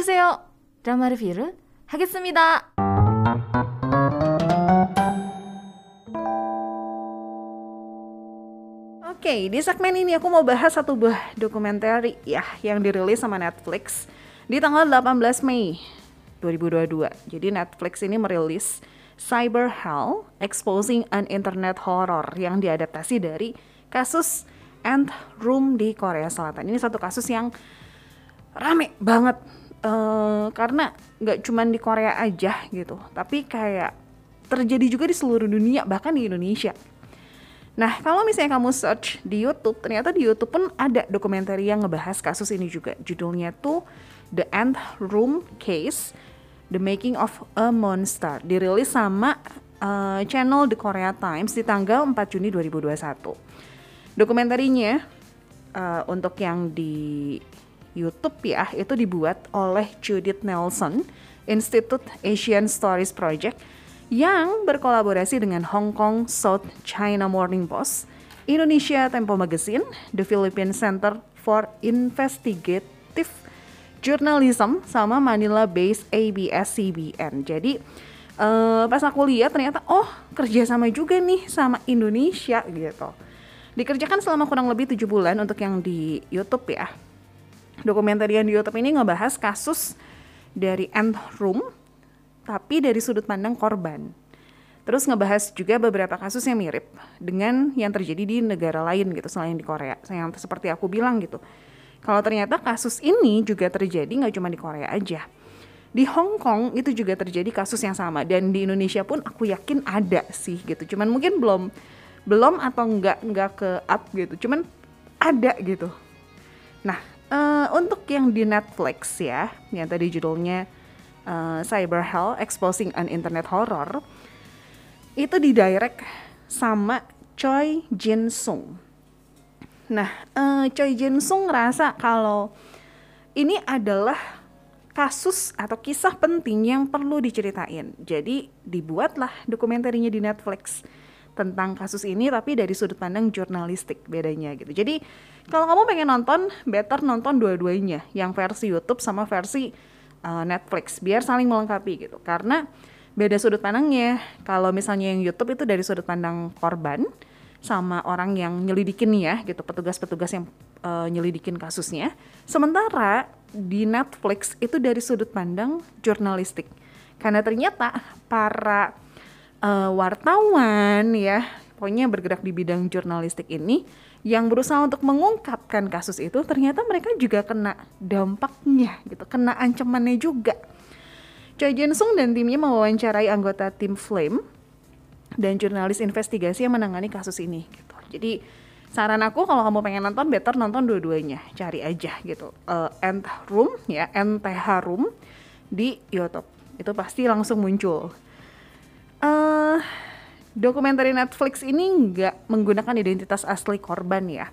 보세요. 드라마 리뷰를 하겠습니다. Oke, di segmen ini aku mau bahas satu buah dokumenter ya yang dirilis sama Netflix di tanggal 18 Mei 2022. Jadi Netflix ini merilis Cyber Hell Exposing an Internet Horror yang diadaptasi dari kasus Ant Room di Korea Selatan. Ini satu kasus yang rame banget uh, karena nggak cuman di Korea aja gitu, tapi kayak terjadi juga di seluruh dunia bahkan di Indonesia. Nah, kalau misalnya kamu search di YouTube, ternyata di YouTube pun ada dokumenter yang ngebahas kasus ini juga. Judulnya tuh The Ant Room Case, The Making of a Monster. Dirilis sama uh, channel The Korea Times di tanggal 4 Juni 2021. Dokumenterinya uh, untuk yang di YouTube ya, itu dibuat oleh Judith Nelson, Institute Asian Stories Project, yang berkolaborasi dengan Hong Kong South China Morning Post, Indonesia Tempo Magazine, The Philippine Center for Investigative Journalism, sama Manila-based ABS-CBN. Jadi uh, pas aku lihat ternyata oh kerjasama juga nih sama Indonesia gitu. Dikerjakan selama kurang lebih tujuh bulan untuk yang di YouTube ya. Dokumenter yang di YouTube ini ngebahas kasus dari End Room tapi dari sudut pandang korban. Terus ngebahas juga beberapa kasus yang mirip dengan yang terjadi di negara lain gitu selain di Korea. Yang seperti aku bilang gitu. Kalau ternyata kasus ini juga terjadi nggak cuma di Korea aja. Di Hong Kong itu juga terjadi kasus yang sama dan di Indonesia pun aku yakin ada sih gitu. Cuman mungkin belum belum atau nggak nggak ke up gitu. Cuman ada gitu. Nah, uh, untuk yang di Netflix ya, yang tadi judulnya uh, Cyber Hell Exposing an Internet Horror itu didirect sama Choi Jin Sung. Nah, uh, Choi Jin Sung ngerasa kalau ini adalah kasus atau kisah penting yang perlu diceritain. Jadi dibuatlah dokumenterinya di Netflix tentang kasus ini tapi dari sudut pandang jurnalistik bedanya gitu. Jadi kalau kamu pengen nonton, better nonton dua-duanya, yang versi YouTube sama versi uh, Netflix biar saling melengkapi gitu. Karena beda sudut pandangnya. Kalau misalnya yang YouTube itu dari sudut pandang korban sama orang yang nyelidikin ya gitu petugas-petugas yang uh, nyelidikin kasusnya. Sementara di Netflix itu dari sudut pandang jurnalistik. Karena ternyata para uh, wartawan ya pokoknya bergerak di bidang jurnalistik ini yang berusaha untuk mengungkapkan kasus itu ternyata mereka juga kena dampaknya gitu, kena ancamannya juga. Choi Jin Sung dan timnya mewawancarai anggota tim Flame dan jurnalis investigasi yang menangani kasus ini gitu. Jadi saran aku kalau kamu pengen nonton better nonton dua-duanya, cari aja gitu. Uh, End Room ya, NTH Room di YouTube. Itu pasti langsung muncul. Uh, dokumenter Netflix ini nggak menggunakan identitas asli korban ya.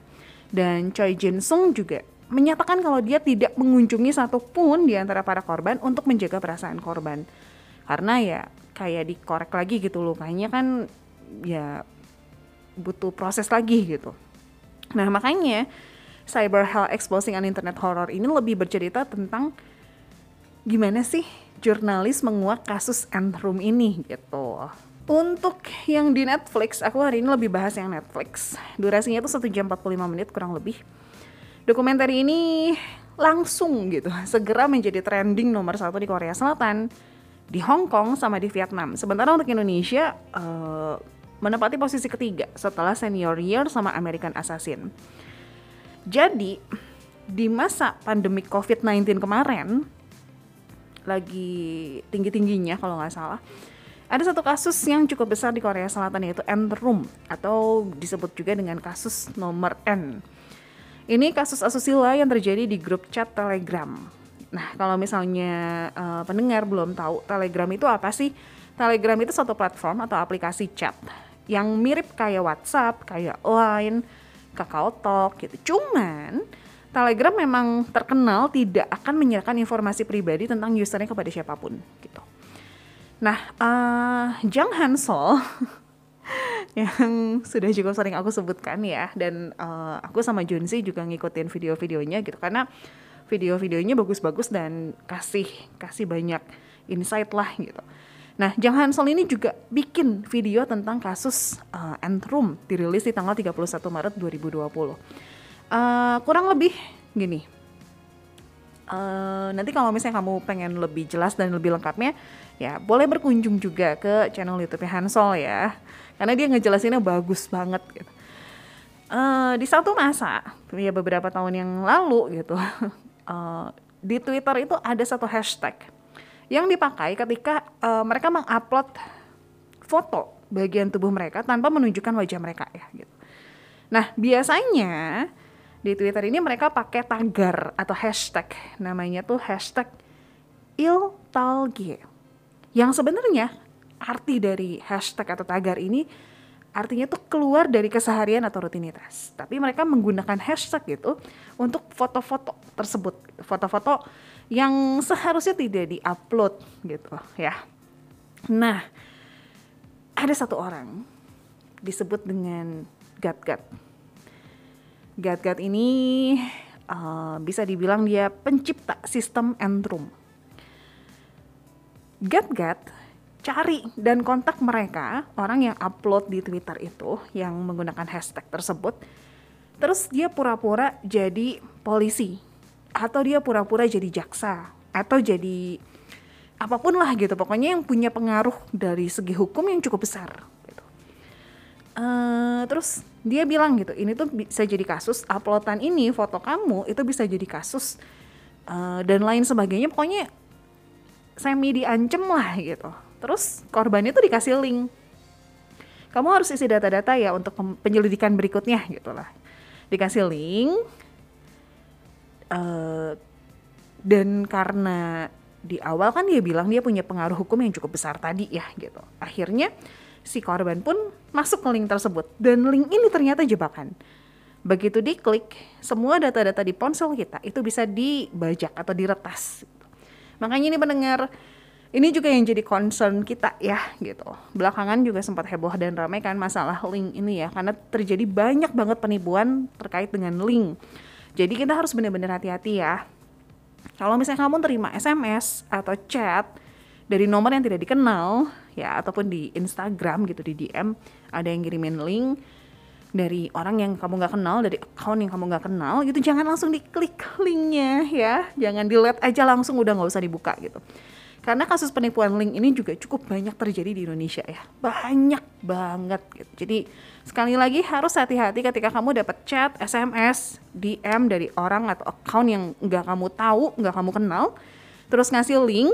Dan Choi Jin Sung juga menyatakan kalau dia tidak mengunjungi satupun di antara para korban untuk menjaga perasaan korban. Karena ya kayak dikorek lagi gitu loh, kayaknya kan ya butuh proses lagi gitu. Nah makanya Cyber Hell Exposing an Internet Horror ini lebih bercerita tentang gimana sih jurnalis menguak kasus Room ini gitu. Untuk yang di Netflix, aku hari ini lebih bahas yang Netflix. Durasinya tuh 1 jam 45 menit kurang lebih. Dokumenter ini langsung gitu, segera menjadi trending nomor satu di Korea Selatan, di Hong Kong, sama di Vietnam. Sementara untuk Indonesia, uh, menempati posisi ketiga setelah Senior Year sama American Assassin. Jadi, di masa pandemi COVID-19 kemarin, lagi tinggi-tingginya kalau nggak salah, ada satu kasus yang cukup besar di Korea Selatan yaitu N Room atau disebut juga dengan kasus nomor N. Ini kasus asusila yang terjadi di grup chat Telegram. Nah, kalau misalnya uh, pendengar belum tahu Telegram itu apa sih? Telegram itu satu platform atau aplikasi chat yang mirip kayak WhatsApp, kayak Line, Kakao Talk gitu. Cuman Telegram memang terkenal tidak akan menyerahkan informasi pribadi tentang usernya kepada siapa pun gitu. Nah, uh, Jang Hansol yang sudah juga sering aku sebutkan ya dan uh, aku sama Junsi juga ngikutin video-videonya gitu karena video-videonya bagus-bagus dan kasih kasih banyak insight lah gitu. Nah, Jang Hansol ini juga bikin video tentang kasus uh, Antrum dirilis di tanggal 31 Maret 2020. Uh, kurang lebih gini. Uh, nanti kalau misalnya kamu pengen lebih jelas dan lebih lengkapnya, ya boleh berkunjung juga ke channel YouTube Hansol ya, karena dia ngejelasinnya bagus banget. Gitu. Uh, di satu masa, ya beberapa tahun yang lalu gitu, uh, di Twitter itu ada satu hashtag yang dipakai ketika uh, mereka mengupload foto bagian tubuh mereka tanpa menunjukkan wajah mereka ya gitu. Nah, biasanya di Twitter ini mereka pakai tagar atau hashtag namanya tuh hashtag iltalge yang sebenarnya arti dari hashtag atau tagar ini artinya tuh keluar dari keseharian atau rutinitas tapi mereka menggunakan hashtag itu untuk foto-foto tersebut foto-foto yang seharusnya tidak diupload gitu ya. Nah, ada satu orang disebut dengan Gat-Gat. Gat-Gat ini uh, bisa dibilang dia pencipta sistem Entrum. Gat-Gat cari dan kontak mereka orang yang upload di Twitter itu yang menggunakan hashtag tersebut. Terus dia pura-pura jadi polisi atau dia pura-pura jadi jaksa atau jadi apa pun lah gitu pokoknya yang punya pengaruh dari segi hukum yang cukup besar gitu. Uh, terus dia bilang gitu ini tuh bisa jadi kasus uploadan ini foto kamu itu bisa jadi kasus uh, dan lain sebagainya pokoknya semi diancem lah gitu terus korbannya tuh dikasih link kamu harus isi data-data ya untuk penyelidikan berikutnya gitu lah dikasih link uh, dan karena di awal kan dia bilang dia punya pengaruh hukum yang cukup besar tadi ya gitu. Akhirnya si korban pun masuk ke link tersebut dan link ini ternyata jebakan. Begitu diklik, semua data-data di ponsel kita itu bisa dibajak atau diretas. Makanya ini mendengar ini juga yang jadi concern kita ya gitu. Belakangan juga sempat heboh dan ramai kan masalah link ini ya karena terjadi banyak banget penipuan terkait dengan link jadi kita harus benar-benar hati-hati ya. Kalau misalnya kamu terima SMS atau chat dari nomor yang tidak dikenal ya ataupun di Instagram gitu di DM ada yang ngirimin link dari orang yang kamu nggak kenal dari account yang kamu nggak kenal gitu. Jangan langsung diklik linknya ya. Jangan dilihat aja langsung udah nggak usah dibuka gitu. Karena kasus penipuan link ini juga cukup banyak terjadi di Indonesia ya. Banyak banget gitu. Jadi sekali lagi harus hati-hati ketika kamu dapat chat SMS DM dari orang atau account yang nggak kamu tahu nggak kamu kenal terus ngasih link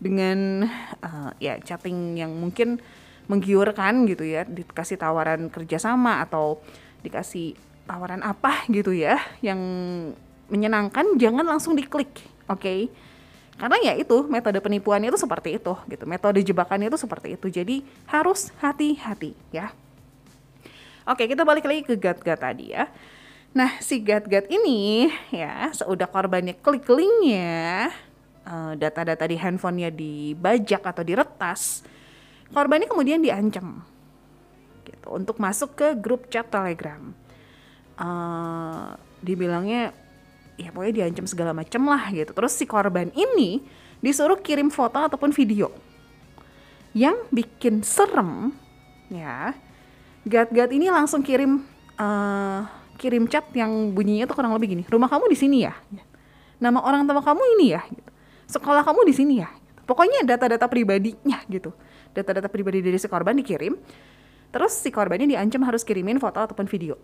dengan uh, ya chatting yang mungkin menggiurkan gitu ya dikasih tawaran kerjasama atau dikasih tawaran apa gitu ya yang menyenangkan jangan langsung diklik oke? Okay? karena ya itu metode penipuannya itu seperti itu gitu. Metode jebakannya itu seperti itu. Jadi harus hati-hati ya. Oke kita balik lagi ke gat-gat tadi ya. Nah si gat-gat ini ya seudah korbannya klik linknya uh, data-data di handphonenya dibajak atau diretas korbannya kemudian diancam gitu untuk masuk ke grup chat telegram uh, dibilangnya ya pokoknya diancam segala macam lah gitu. Terus si korban ini disuruh kirim foto ataupun video. Yang bikin serem ya, Gat-gat ini langsung kirim uh, kirim chat yang bunyinya tuh kurang lebih gini. Rumah kamu di sini ya. Nama orang tua kamu ini ya. Gitu. Sekolah kamu di sini ya. Gitu. Pokoknya data-data pribadinya gitu. Data-data pribadi dari si korban dikirim. Terus si korbannya diancam harus kirimin foto ataupun video.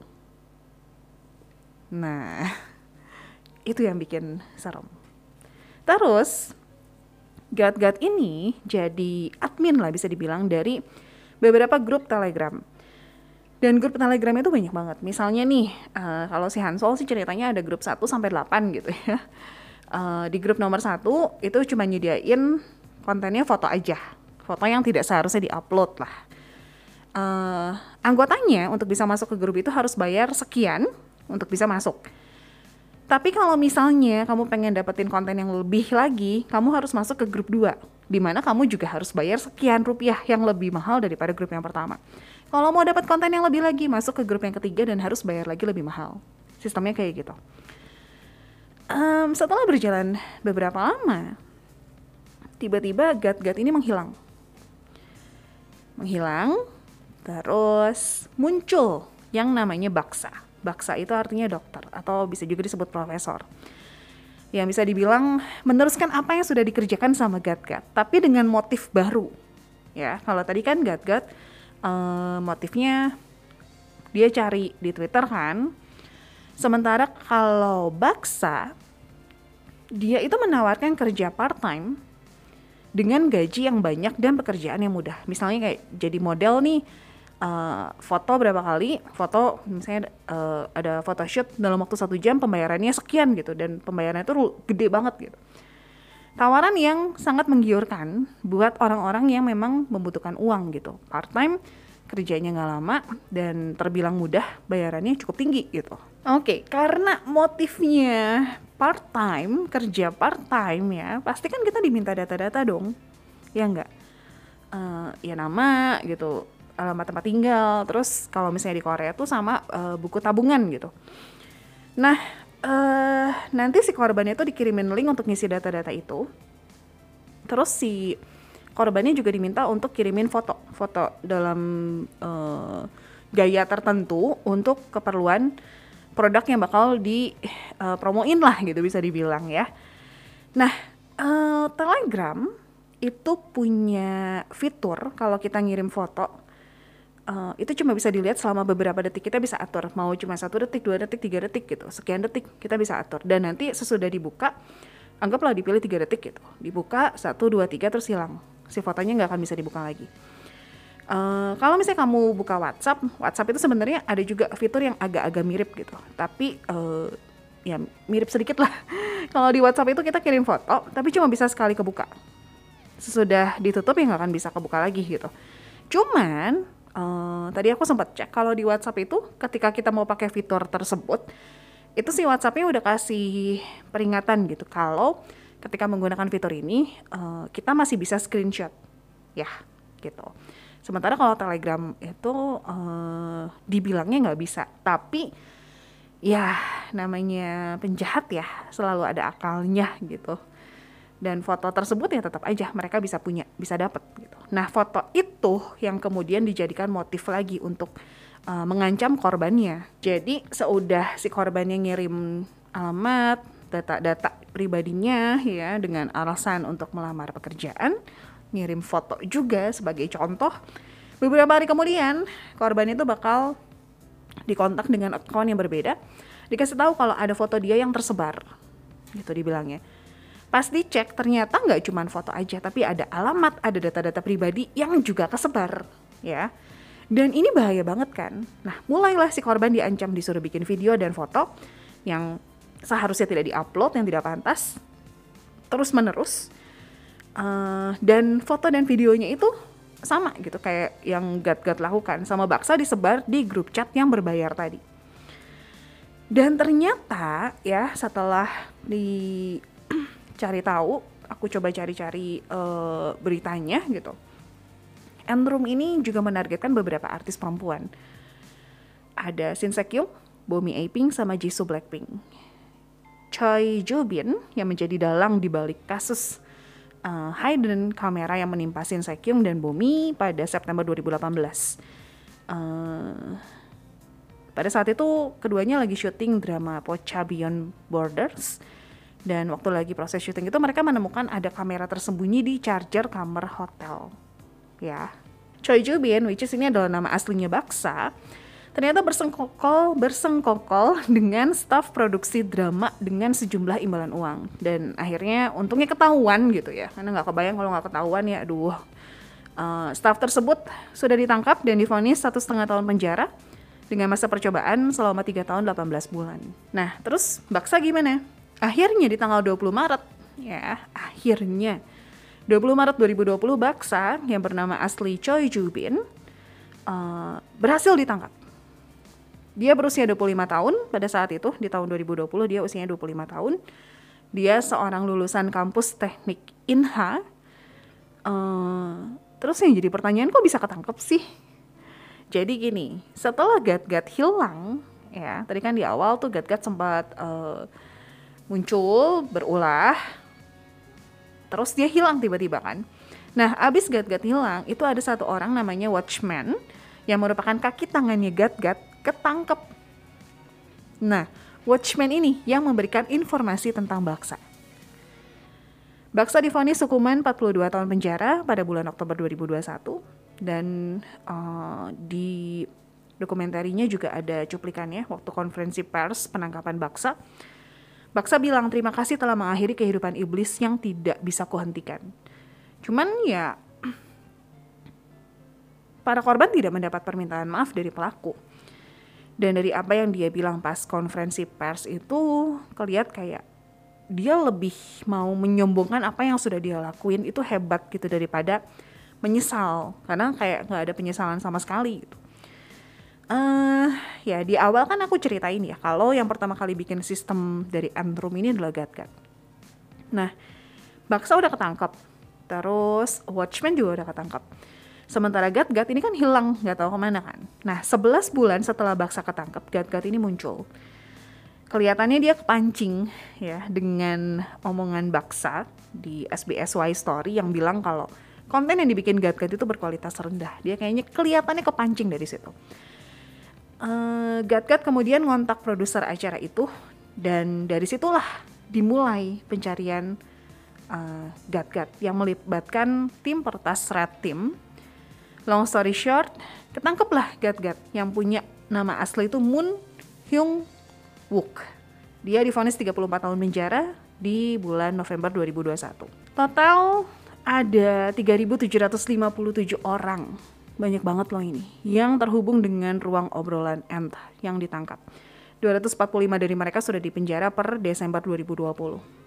Nah, itu yang bikin serem. Terus Gat-Gat ini jadi admin lah bisa dibilang dari beberapa grup Telegram. Dan grup Telegram itu banyak banget. Misalnya nih, uh, kalau si Hansol sih ceritanya ada grup 1 sampai 8 gitu ya. Uh, di grup nomor satu itu cuma nyediain kontennya foto aja. Foto yang tidak seharusnya diupload lah. Uh, anggotanya untuk bisa masuk ke grup itu harus bayar sekian untuk bisa masuk tapi kalau misalnya kamu pengen dapetin konten yang lebih lagi, kamu harus masuk ke grup 2, di mana kamu juga harus bayar sekian rupiah yang lebih mahal daripada grup yang pertama. Kalau mau dapat konten yang lebih lagi, masuk ke grup yang ketiga dan harus bayar lagi lebih mahal. Sistemnya kayak gitu. um, setelah berjalan beberapa lama, tiba-tiba Gat-Gat ini menghilang. Menghilang, terus muncul yang namanya Baksa. Baksa itu artinya dokter atau bisa juga disebut profesor. Yang bisa dibilang meneruskan apa yang sudah dikerjakan sama Gat-Gat, tapi dengan motif baru. Ya, kalau tadi kan Gat-Gat uh, motifnya dia cari di Twitter kan. Sementara kalau Baksa dia itu menawarkan kerja part time dengan gaji yang banyak dan pekerjaan yang mudah. Misalnya kayak jadi model nih uh, foto berapa kali, foto misalnya uh, ada photoshoot dalam waktu satu jam pembayarannya sekian gitu dan pembayarannya itu gede banget gitu. Tawaran yang sangat menggiurkan buat orang-orang yang memang membutuhkan uang gitu. Part time kerjanya nggak lama dan terbilang mudah, bayarannya cukup tinggi gitu. Oke, okay, karena motifnya part time, kerja part time ya, pasti kan kita diminta data-data dong, ya nggak? Uh, ya nama gitu, alamat tempat tinggal, terus kalau misalnya di Korea tuh sama uh, buku tabungan gitu. Nah, uh, nanti si korbannya tuh dikirimin link untuk ngisi data-data itu, terus si korbannya juga diminta untuk kirimin foto foto dalam uh, gaya tertentu untuk keperluan produk yang bakal di uh, promoin lah gitu bisa dibilang ya. Nah, uh, Telegram itu punya fitur kalau kita ngirim foto uh, itu cuma bisa dilihat selama beberapa detik. Kita bisa atur mau cuma satu detik dua detik tiga detik gitu sekian detik kita bisa atur. Dan nanti sesudah dibuka anggaplah dipilih tiga detik gitu. Dibuka satu dua tiga terus hilang si fotonya nggak akan bisa dibuka lagi. Uh, kalau misalnya kamu buka WhatsApp, WhatsApp itu sebenarnya ada juga fitur yang agak-agak mirip gitu, tapi uh, ya mirip sedikit lah. kalau di WhatsApp itu kita kirim foto, tapi cuma bisa sekali kebuka. Sesudah ditutup ya nggak akan bisa kebuka lagi gitu. Cuman uh, tadi aku sempat cek kalau di WhatsApp itu ketika kita mau pakai fitur tersebut, itu si WhatsAppnya udah kasih peringatan gitu kalau ketika menggunakan fitur ini uh, kita masih bisa screenshot. Ya gitu. Sementara kalau telegram itu uh, dibilangnya nggak bisa. Tapi ya namanya penjahat ya selalu ada akalnya gitu. Dan foto tersebut ya tetap aja mereka bisa punya bisa dapat gitu. Nah foto itu yang kemudian dijadikan motif lagi untuk uh, mengancam korbannya. Jadi seudah si korbannya ngirim alamat data-data pribadinya ya dengan alasan untuk melamar pekerjaan, ngirim foto juga sebagai contoh. Beberapa hari kemudian, korban itu bakal dikontak dengan akun yang berbeda, dikasih tahu kalau ada foto dia yang tersebar, gitu dibilangnya. Pas dicek ternyata nggak cuma foto aja, tapi ada alamat, ada data-data pribadi yang juga kesebar, ya. Dan ini bahaya banget kan. Nah, mulailah si korban diancam disuruh bikin video dan foto yang seharusnya tidak diupload yang tidak pantas terus menerus uh, dan foto dan videonya itu sama gitu kayak yang Gat-Gat lakukan sama Baksa disebar di grup chat yang berbayar tadi. Dan ternyata ya setelah dicari tahu aku coba cari-cari uh, beritanya gitu Enroom ini juga menargetkan beberapa artis perempuan. Ada Shin Sekyung, Bomi Aping sama Jisoo Blackpink Choi Joo-bin yang menjadi dalang di balik kasus uh, hidden kamera yang menimpa Shin Se-kyung dan Bomi pada September 2018. Uh, pada saat itu keduanya lagi syuting drama Pocha Beyond Borders dan waktu lagi proses syuting itu mereka menemukan ada kamera tersembunyi di charger kamar hotel. Ya. Choi Joo-bin, which is ini adalah nama aslinya Baksa, ternyata bersengkokol bersengkokol dengan staf produksi drama dengan sejumlah imbalan uang. Dan akhirnya untungnya ketahuan gitu ya. Karena nggak kebayang kalau nggak ketahuan ya aduh. Uh, staf tersebut sudah ditangkap dan difonis satu setengah tahun penjara dengan masa percobaan selama 3 tahun 18 bulan. Nah terus Baksa gimana? Akhirnya di tanggal 20 Maret ya akhirnya. 20 Maret 2020 Baksa yang bernama asli Choi Jubin uh, berhasil ditangkap dia berusia 25 tahun pada saat itu, di tahun 2020 dia usianya 25 tahun. Dia seorang lulusan kampus teknik INHA. Uh, terus yang jadi pertanyaan kok bisa ketangkep sih? Jadi gini, setelah Gat-Gat hilang, ya tadi kan di awal tuh Gat-Gat sempat uh, muncul berulah terus dia hilang tiba-tiba kan nah abis Gat-Gat hilang itu ada satu orang namanya Watchman yang merupakan kaki tangannya Gat-Gat ketangkep nah Watchman ini yang memberikan informasi tentang Baksa Baksa difonis hukuman 42 tahun penjara pada bulan Oktober 2021 dan uh, di dokumentarinya juga ada cuplikannya waktu konferensi pers penangkapan Baksa. Baksa bilang terima kasih telah mengakhiri kehidupan iblis yang tidak bisa kuhentikan. Cuman ya para korban tidak mendapat permintaan maaf dari pelaku. Dan dari apa yang dia bilang pas konferensi pers itu kelihat kayak dia lebih mau menyombongkan apa yang sudah dia lakuin itu hebat gitu daripada menyesal karena kayak nggak ada penyesalan sama sekali gitu uh, ya di awal kan aku ceritain ya kalau yang pertama kali bikin sistem dari Antrum ini adalah GatGat. Nah, Baksa udah ketangkep, terus Watchman juga udah ketangkep. Sementara GatGat ini kan hilang, nggak tahu ke mana kan. Nah, 11 bulan setelah Baksa ketangkep, GatGat ini muncul. Kelihatannya dia kepancing ya dengan omongan Baksa di SBSY Story yang bilang kalau konten yang dibikin GatGat itu berkualitas rendah. Dia kayaknya kelihatannya kepancing dari situ uh, Gat-Gat kemudian ngontak produser acara itu dan dari situlah dimulai pencarian uh, Gat-Gat yang melibatkan tim pertas Red Team. Long story short, ketangkeplah Gat-Gat yang punya nama asli itu Moon Hyung Wook. Dia difonis 34 tahun penjara di bulan November 2021. Total ada 3.757 orang banyak banget loh ini yang terhubung dengan ruang obrolan Ant yang ditangkap. 245 dari mereka sudah dipenjara per Desember 2020.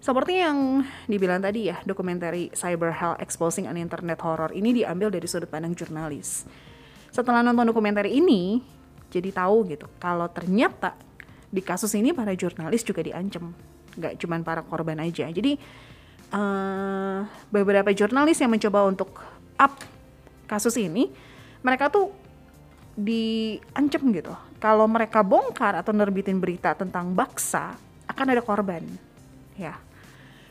Seperti yang dibilang tadi ya, dokumenter Cyber Hell Exposing an Internet Horror ini diambil dari sudut pandang jurnalis. Setelah nonton dokumenter ini, jadi tahu gitu, kalau ternyata di kasus ini para jurnalis juga diancam, nggak cuma para korban aja. Jadi uh, beberapa jurnalis yang mencoba untuk up kasus ini mereka tuh diancam gitu kalau mereka bongkar atau nerbitin berita tentang baksa akan ada korban ya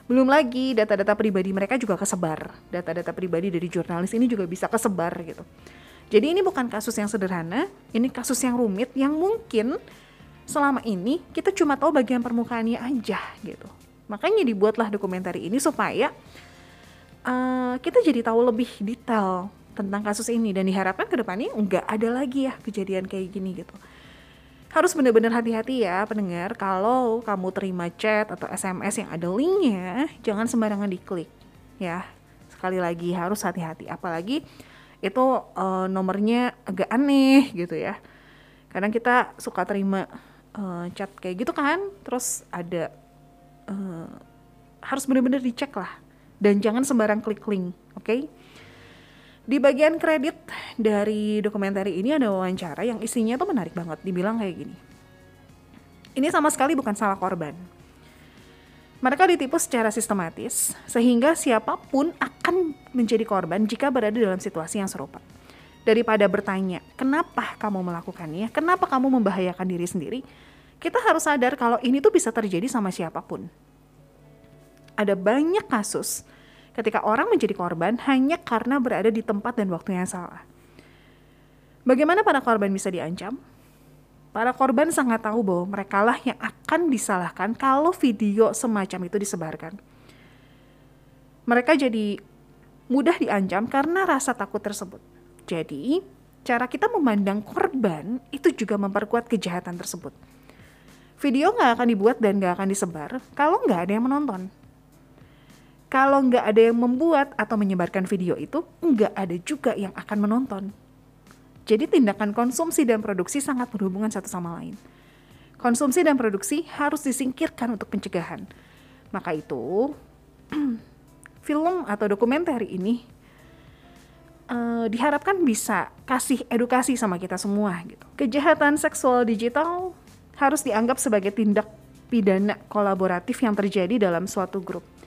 belum lagi data-data pribadi mereka juga kesebar. Data-data pribadi dari jurnalis ini juga bisa kesebar gitu. Jadi ini bukan kasus yang sederhana ini kasus yang rumit yang mungkin selama ini kita cuma tahu bagian permukaannya aja gitu. Makanya dibuatlah dokumenter ini supaya uh, kita jadi tahu lebih detail tentang kasus ini. Dan diharapkan ke depannya nggak ada lagi ya kejadian kayak gini gitu. Harus benar-benar hati-hati ya pendengar kalau kamu terima chat atau SMS yang ada linknya jangan sembarangan diklik ya. Sekali lagi harus hati-hati apalagi itu uh, nomornya agak aneh gitu ya. Kadang kita suka terima uh, chat kayak gitu kan, terus ada uh, harus benar-benar dicek lah dan jangan sembarang klik link, oke? Okay? Di bagian kredit dari dokumenter ini ada wawancara yang isinya tuh menarik banget. Dibilang kayak gini. Ini sama sekali bukan salah korban. Mereka ditipu secara sistematis, sehingga siapa pun akan menjadi korban jika berada dalam situasi yang serupa. Daripada bertanya, kenapa kamu melakukannya, kenapa kamu membahayakan diri sendiri, kita harus sadar kalau ini tuh bisa terjadi sama siapa pun ada banyak kasus ketika orang menjadi korban hanya karena berada di tempat dan waktu yang salah. Bagaimana para korban bisa diancam? Para korban sangat tahu bahwa mereka lah yang akan disalahkan kalau video semacam itu disebarkan. Mereka jadi mudah diancam karena rasa takut tersebut. Jadi, cara kita memandang korban itu juga memperkuat kejahatan tersebut. Video nggak akan dibuat dan nggak akan disebar kalau nggak ada yang menonton kalau nggak ada yang membuat atau menyebarkan video itu, nggak ada juga yang akan menonton. Jadi tindakan konsumsi dan produksi sangat berhubungan satu sama lain. Konsumsi dan produksi harus disingkirkan untuk pencegahan. Maka itu, film atau dokumenter ini uh, diharapkan bisa kasih edukasi sama kita semua gitu. Kejahatan seksual digital harus dianggap sebagai tindak pidana kolaboratif yang terjadi dalam suatu grup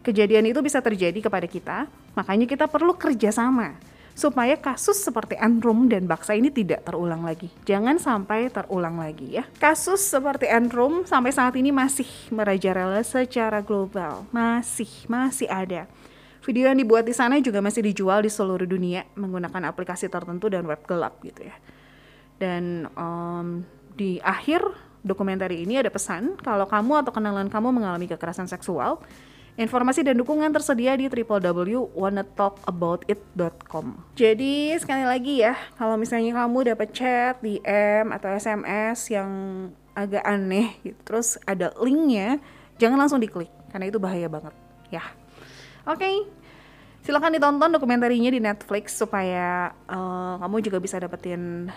kejadian itu bisa terjadi kepada kita, makanya kita perlu kerjasama supaya kasus seperti Enrum dan Baksa ini tidak terulang lagi. Jangan sampai terulang lagi ya. Kasus seperti Enrum sampai saat ini masih merajalela secara global. Masih, masih ada. Video yang dibuat di sana juga masih dijual di seluruh dunia menggunakan aplikasi tertentu dan web gelap gitu ya. Dan um, di akhir dokumenter ini ada pesan kalau kamu atau kenalan kamu mengalami kekerasan seksual, Informasi dan dukungan tersedia di www.wannatalkaboutit.com. Jadi sekali lagi ya, kalau misalnya kamu dapat chat, DM atau SMS yang agak aneh gitu, terus ada linknya, jangan langsung diklik karena itu bahaya banget ya. Oke, okay. silahkan ditonton dokumentarinya di Netflix supaya uh, kamu juga bisa dapetin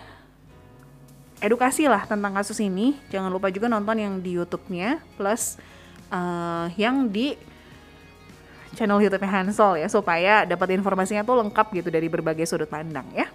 edukasi lah tentang kasus ini. Jangan lupa juga nonton yang di YouTube-nya plus uh, yang di channel YouTube-nya Hansol ya supaya dapat informasinya tuh lengkap gitu dari berbagai sudut pandang ya.